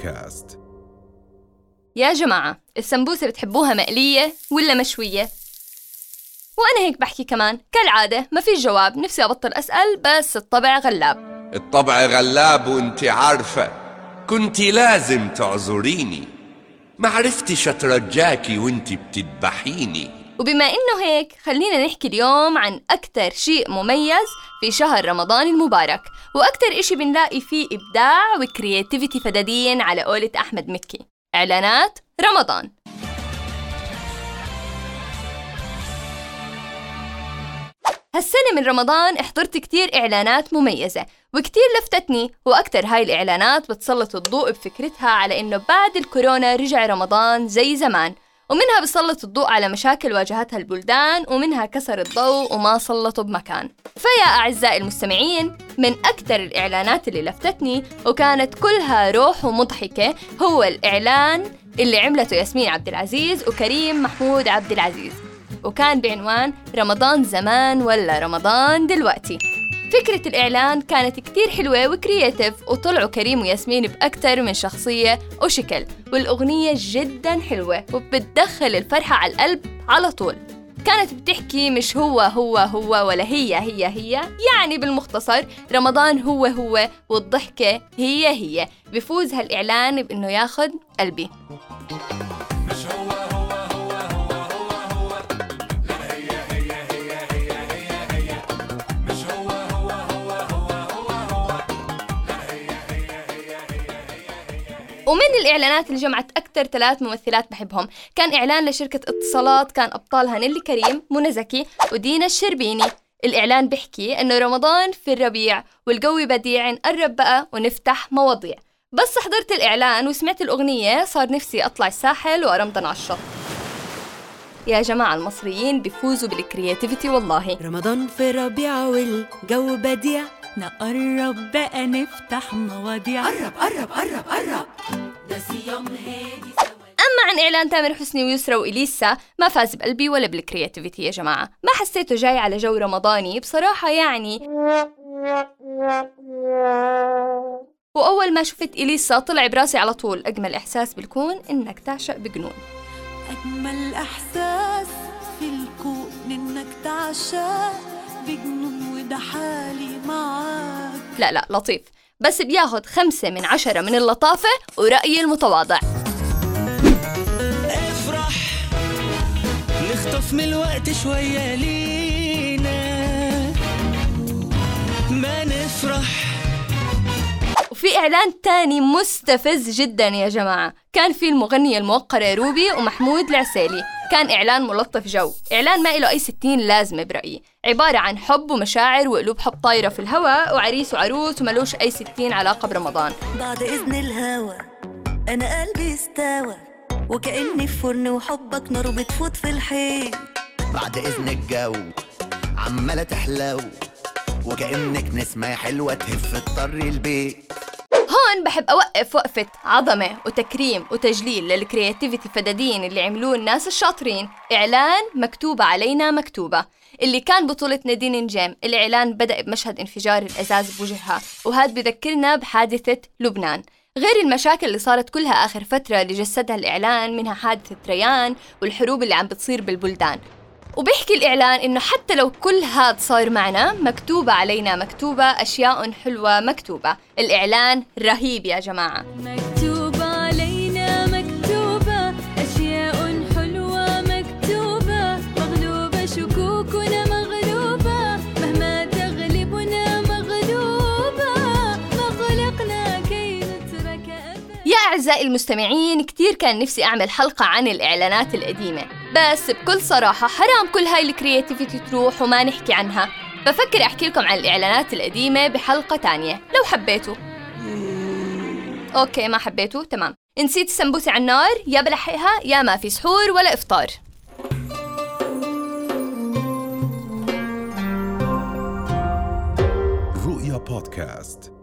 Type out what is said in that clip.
بودكاست. يا جماعة السمبوسة بتحبوها مقلية ولا مشوية؟ وأنا هيك بحكي كمان. كالعادة ما في جواب. نفسي أبطل أسأل بس الطبع غلاب. الطبع غلاب وانت عارفة. كنت لازم تعذريني. ما عرفتش اترجاكي وانت بتذبحيني. وبما إنه هيك خلينا نحكي اليوم عن أكتر شيء مميز في شهر رمضان المبارك. وأكتر إشي بنلاقي فيه إبداع وكرياتيفيتي فدادين على قولة أحمد مكي. إعلانات رمضان. هالسنة من رمضان حضرت كتير إعلانات مميزة وكتير لفتتني وأكتر هاي الإعلانات بتسلط الضوء بفكرتها على إنه بعد الكورونا رجع رمضان زي زمان. ومنها بسلط الضوء على مشاكل واجهتها البلدان ومنها كسر الضوء وما سلطوا بمكان. فيا أعزائي المستمعين من أكثر الإعلانات اللي لفتتني وكانت كلها روح ومضحكة هو الإعلان اللي عملته ياسمين عبد العزيز وكريم محمود عبد العزيز. وكان بعنوان رمضان زمان ولا رمضان دلوقتي؟ فكرة الإعلان كانت كتير حلوة وكرياتيف وطلعوا كريم وياسمين بأكتر من شخصية وشكل والأغنية جدا حلوة وبتدخل الفرحة على القلب على طول. كانت بتحكي مش هو هو هو ولا هي هي هي يعني بالمختصر رمضان هو هو والضحكة هي هي. بفوز هالإعلان بإنه ياخد قلبي. ومن الإعلانات اللي جمعت أكثر ثلاث ممثلات بحبهم. كان إعلان لشركة اتصالات كان أبطالها نيلي كريم منى زكي ودينا الشربيني. الإعلان بيحكي إنه رمضان في الربيع والجو بديع نقرب بقى ونفتح مواضيع. بس حضرت الإعلان وسمعت الأغنية صار نفسي أطلع الساحل وأرمضن على الشط. يا جماعة المصريين بيفوزوا بالكرياتيفيتي والله. رمضان في ربيع والجو بديع نقرب بقى نفتح مواضيع. قرب قرب قرب قرب. أما عن إعلان تامر حسني ويسرا وإليسا ما فاز بقلبي ولا بال creativity يا جماعة. ما حسيته جاي على جو رمضاني؟ بصراحة يعني. وأول ما شفت إليسا طلع براسي على طول. أجمل إحساس بالكون إنك تعشق بجنون. أجمل إحساس في الكون إنك تعشق بجنون وده حالي معاك. لا لا لطيف. بس بياخد خمسة من عشرة من اللطافة ورأيي المتواضع. افرح نخطف من الوقت شوية لينا. ما نفرح وفي إعلان تاني مستفز جدا يا جماعة. كان في المغنية الموقرة روبي ومحمود العسيلي. كان إعلان ملطف جو. إعلان ما له أي ستين لازمة برأيي. عبارة عن حب ومشاعر وقلوب حب طايرة في الهواء وعريس وعروس وملوش أي ستين علاقة برمضان. بعد إذن الهوى أنا قلبي استوى وكأني في فرن وحبك نار بتفوت في الحيط بعد إذن الجو عمالة تحلو وكأنك نسمة حلوة تهف تطري البيت. بحب أوقف وقفة عظمة وتكريم وتجليل لل creativity فدادين اللي عملوه الناس الشاطرين. إعلان مكتوبة علينا مكتوبة. اللي كان بطولة نادين نجام الإعلان بدأ بمشهد انفجار الإزاز بوجهها وهذا بذكرنا بحادثة لبنان. غير المشاكل اللي صارت كلها آخر فترة اللي جسدها الإعلان منها حادثة ريان والحروب اللي عم بتصير بالبلدان. وبيحكي الإعلان إنه حتى لو كل هاد صار معنا مكتوبة علينا مكتوبة أشياء حلوة مكتوبة. الإعلان رهيب يا جماعة. مكتوب أعزائي المستمعين كتير كان نفسي أعمل حلقة عن الإعلانات القديمة. بس بكل صراحة حرام كل هاي ال creativity تروح وما نحكي عنها. بفكر أحكي لكم عن الإعلانات القديمة بحلقة تانية لو حبيتوا. okay ما حبيتوا؟ تمام. نسيت السمبوسة على النار يا بلحقها يا ما في سحور ولا إفطار. رؤيا بودكاست.